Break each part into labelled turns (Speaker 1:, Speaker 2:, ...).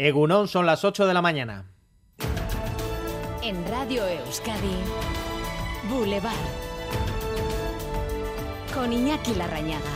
Speaker 1: Egunón son las 8 de la mañana.
Speaker 2: En Radio Euskadi, Boulevard. Con Iñaki Larrañaga.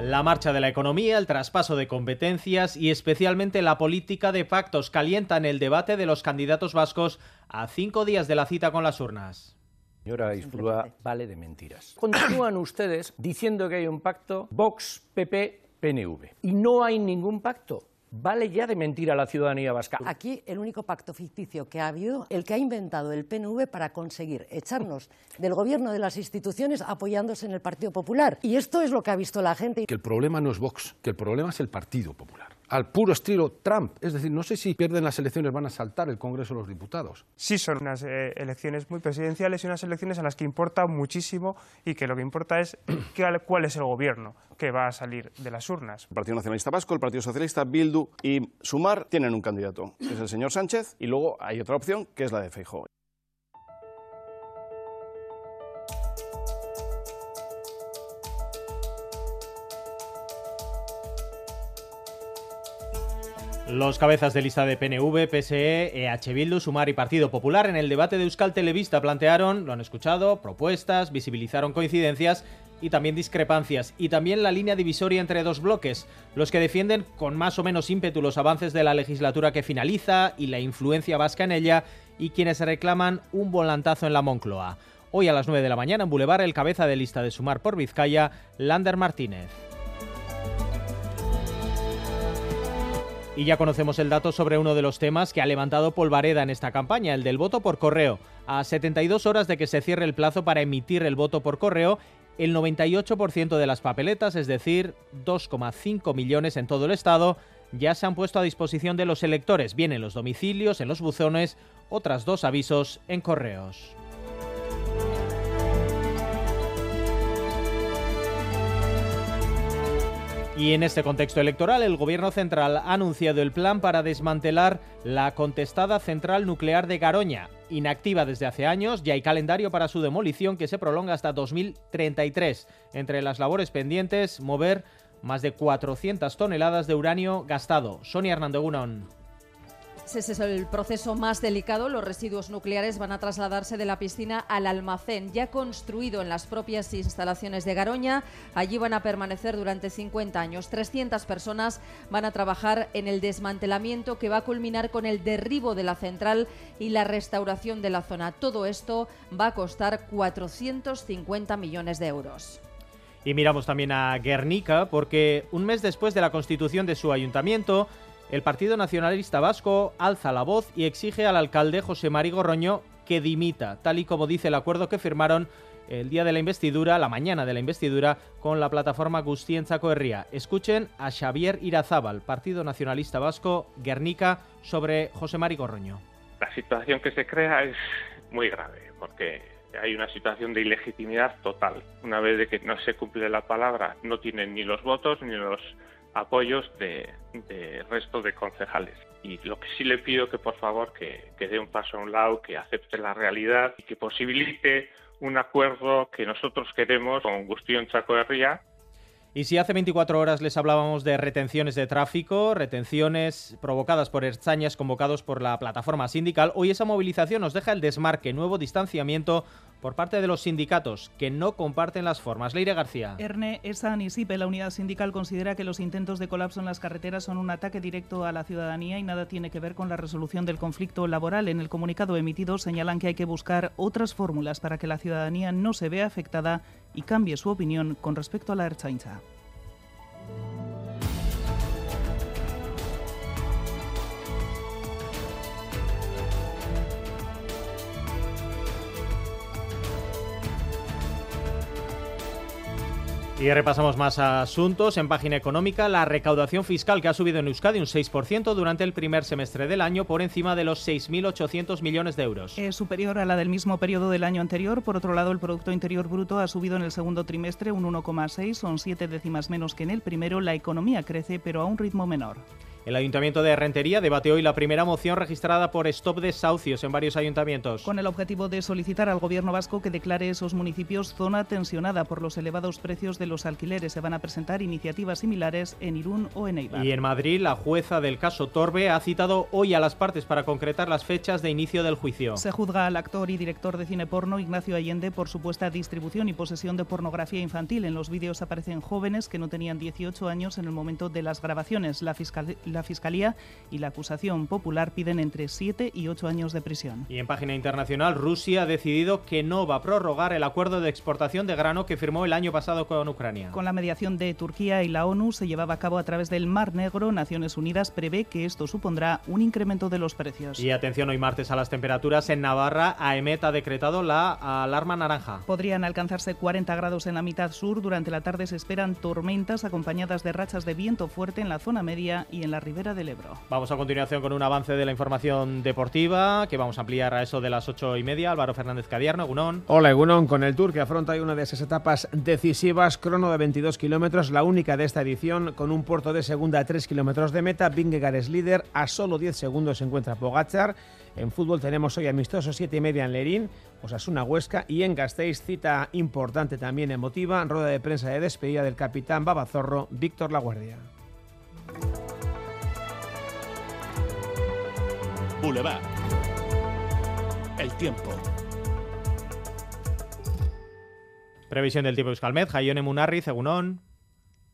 Speaker 1: La marcha de la economía, el traspaso de competencias y especialmente la política de pactos calientan el debate de los candidatos vascos a cinco días de la cita con las urnas.
Speaker 3: Señora Isfrúa, vale de mentiras. Continúan ustedes diciendo que hay un pacto Vox, PP, PNV. Y no hay ningún pacto. Vale ya de mentir a la ciudadanía vasca.
Speaker 4: Aquí el único pacto ficticio que ha habido, el que ha inventado el PNV para conseguir echarnos del gobierno de las instituciones apoyándose en el Partido Popular. Y esto es lo que ha visto la gente.
Speaker 5: Que el problema no es Vox, que el problema es el Partido Popular al puro estilo Trump. Es decir, no sé si pierden las elecciones van a saltar el Congreso de los Diputados.
Speaker 6: Sí, son unas eh, elecciones muy presidenciales y unas elecciones a las que importa muchísimo y que lo que importa es cuál es el gobierno que va a salir de las urnas.
Speaker 7: El Partido Nacionalista Vasco, el Partido Socialista, Bildu y Sumar tienen un candidato, que es el señor Sánchez, y luego hay otra opción, que es la de Feijóo.
Speaker 1: Los cabezas de lista de PNV, PSE, EH Bildu, Sumar y Partido Popular en el debate de Euskal Televista plantearon, lo han escuchado, propuestas, visibilizaron coincidencias y también discrepancias, y también la línea divisoria entre dos bloques, los que defienden con más o menos ímpetu los avances de la legislatura que finaliza y la influencia vasca en ella, y quienes reclaman un volantazo en la Moncloa. Hoy a las 9 de la mañana en Boulevard el cabeza de lista de Sumar por Vizcaya, Lander Martínez. Y ya conocemos el dato sobre uno de los temas que ha levantado Polvareda en esta campaña, el del voto por correo. A 72 horas de que se cierre el plazo para emitir el voto por correo, el 98% de las papeletas, es decir, 2,5 millones en todo el estado, ya se han puesto a disposición de los electores, bien en los domicilios, en los buzones, otras dos avisos en correos. Y en este contexto electoral, el Gobierno central ha anunciado el plan para desmantelar la contestada central nuclear de Garoña. Inactiva desde hace años, ya hay calendario para su demolición que se prolonga hasta 2033. Entre las labores pendientes, mover más de 400 toneladas de uranio gastado. Sonia Hernando Gunón.
Speaker 8: Ese es el proceso más delicado. Los residuos nucleares van a trasladarse de la piscina al almacén, ya construido en las propias instalaciones de Garoña. Allí van a permanecer durante 50 años. 300 personas van a trabajar en el desmantelamiento que va a culminar con el derribo de la central y la restauración de la zona. Todo esto va a costar 450 millones de euros.
Speaker 1: Y miramos también a Guernica, porque un mes después de la constitución de su ayuntamiento, el Partido Nacionalista Vasco alza la voz y exige al alcalde José Mari Gorroño que dimita, tal y como dice el acuerdo que firmaron el día de la investidura, la mañana de la investidura, con la plataforma Gustienza Coerría. Escuchen a Xavier Irazábal, Partido Nacionalista Vasco, Guernica, sobre José Mari Gorroño.
Speaker 9: La situación que se crea es muy grave, porque hay una situación de ilegitimidad total. Una vez de que no se cumple la palabra, no tienen ni los votos ni los apoyos de, resto de concejales. Y lo que sí le pido que por favor que, que dé un paso a un lado, que acepte la realidad y que posibilite un acuerdo que nosotros queremos con Gustío Chaco Ría
Speaker 1: y si hace 24 horas les hablábamos de retenciones de tráfico, retenciones provocadas por extrañas convocados por la plataforma sindical, hoy esa movilización nos deja el desmarque, nuevo distanciamiento por parte de los sindicatos que no comparten las formas. Leire García.
Speaker 10: Erne Esa Nisipe, la unidad sindical, considera que los intentos de colapso en las carreteras son un ataque directo a la ciudadanía y nada tiene que ver con la resolución del conflicto laboral. En el comunicado emitido señalan que hay que buscar otras fórmulas para que la ciudadanía no se vea afectada y cambie su opinión con respecto a la Erchaincha.
Speaker 1: Y repasamos más asuntos. En página económica, la recaudación fiscal que ha subido en Euskadi un 6% durante el primer semestre del año por encima de los 6.800 millones de euros.
Speaker 10: Es superior a la del mismo periodo del año anterior. Por otro lado, el Producto Interior Bruto ha subido en el segundo trimestre un 1,6, son siete décimas menos que en el primero. La economía crece, pero a un ritmo menor.
Speaker 1: El Ayuntamiento de Rentería debate hoy la primera moción registrada por Stop Desahucios en varios ayuntamientos.
Speaker 10: Con el objetivo de solicitar al Gobierno vasco que declare esos municipios zona tensionada por los elevados precios de los alquileres. Se van a presentar iniciativas similares en Irún o en Eibar.
Speaker 1: Y en Madrid, la jueza del caso Torbe ha citado hoy a las partes para concretar las fechas de inicio del juicio.
Speaker 10: Se juzga al actor y director de cine porno Ignacio Allende por supuesta distribución y posesión de pornografía infantil. En los vídeos aparecen jóvenes que no tenían 18 años en el momento de las grabaciones. La, fiscal la Fiscalía y la acusación popular piden entre 7 y 8 años de prisión.
Speaker 1: Y en página internacional, Rusia ha decidido que no va a prorrogar el acuerdo de exportación de grano que firmó el año pasado con Ucrania.
Speaker 10: Con la mediación de Turquía y la ONU se llevaba a cabo a través del Mar Negro. Naciones Unidas prevé que esto supondrá un incremento de los precios.
Speaker 1: Y atención hoy martes a las temperaturas en Navarra. AEMET ha decretado la alarma naranja.
Speaker 10: Podrían alcanzarse 40 grados en la mitad sur. Durante la tarde se esperan tormentas acompañadas de rachas de viento fuerte en la zona media y en la ribera del Ebro.
Speaker 1: Vamos a continuación con un avance de la información deportiva que vamos a ampliar a eso de las ocho y media. Álvaro Fernández Cadierno, Gunón.
Speaker 11: Hola, Gunón, con el Tour que afronta hoy una de esas etapas decisivas, crono de 22 kilómetros, la única de esta edición, con un puerto de segunda a 3 kilómetros de meta. Vingegaard es líder, a solo 10 segundos se encuentra Pogachar. En fútbol tenemos hoy amistoso 7 y media en Lerín, Osasuna Huesca y en Gasteiz, cita importante también emotiva, rueda de prensa de despedida del capitán Babazorro, Víctor Laguardia.
Speaker 12: Boulevard. El tiempo.
Speaker 1: Previsión del tiempo Euskalmet, Jaione Munarri, Cegunón.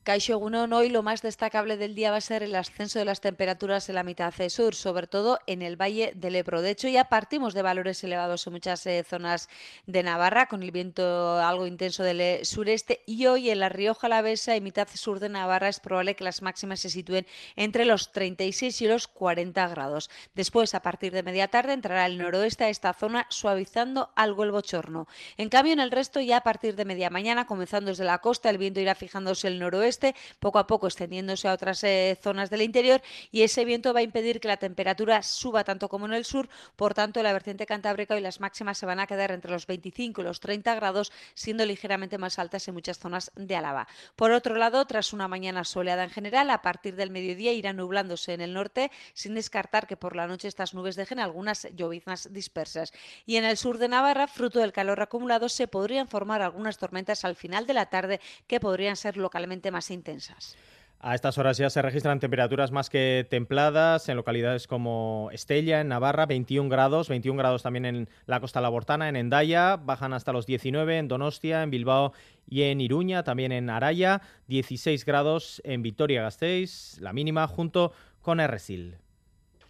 Speaker 13: Caixo Egunon, hoy lo más destacable del día va a ser el ascenso de las temperaturas en la mitad sur, sobre todo en el Valle del Ebro. De hecho, ya partimos de valores elevados en muchas eh, zonas de Navarra, con el viento algo intenso del eh, sureste, y hoy en la Rioja Alavesa y mitad sur de Navarra es probable que las máximas se sitúen entre los 36 y los 40 grados. Después, a partir de media tarde, entrará el noroeste a esta zona, suavizando algo el bochorno. En cambio, en el resto, ya a partir de media mañana, comenzando desde la costa, el viento irá fijándose el noroeste poco a poco extendiéndose a otras eh, zonas del interior y ese viento va a impedir que la temperatura suba tanto como en el sur, por tanto la vertiente cantábrica y las máximas se van a quedar entre los 25 y los 30 grados, siendo ligeramente más altas en muchas zonas de Álava. Por otro lado, tras una mañana soleada en general, a partir del mediodía irá nublándose en el norte, sin descartar que por la noche estas nubes dejen algunas lloviznas dispersas. Y en el sur de Navarra, fruto del calor acumulado, se podrían formar algunas tormentas al final de la tarde que podrían ser localmente más intensas.
Speaker 1: A estas horas ya se registran temperaturas más que templadas en localidades como Estella, en Navarra, 21 grados, 21 grados también en la costa labortana, en Endaya, bajan hasta los 19 en Donostia, en Bilbao y en Iruña, también en Araya, 16 grados en Vitoria-Gasteiz, la mínima junto con Erresil.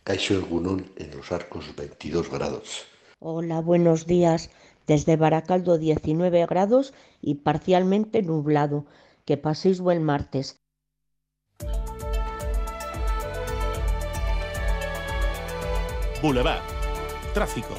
Speaker 14: Caixo Egunón en los arcos 22 grados.
Speaker 15: Hola, buenos días. Desde Baracaldo 19 grados y parcialmente nublado. Que paséis buen martes.
Speaker 12: Boulevard. Tráfico.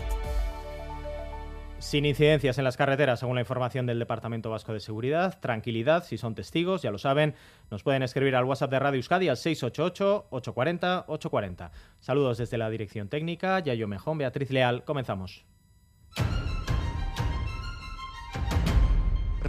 Speaker 1: Sin incidencias en las carreteras, según la información del Departamento Vasco de Seguridad. Tranquilidad, si son testigos, ya lo saben, nos pueden escribir al WhatsApp de Radio Euskadi al 688-840-840. Saludos desde la dirección técnica, Yayo Mejón, Beatriz Leal. Comenzamos.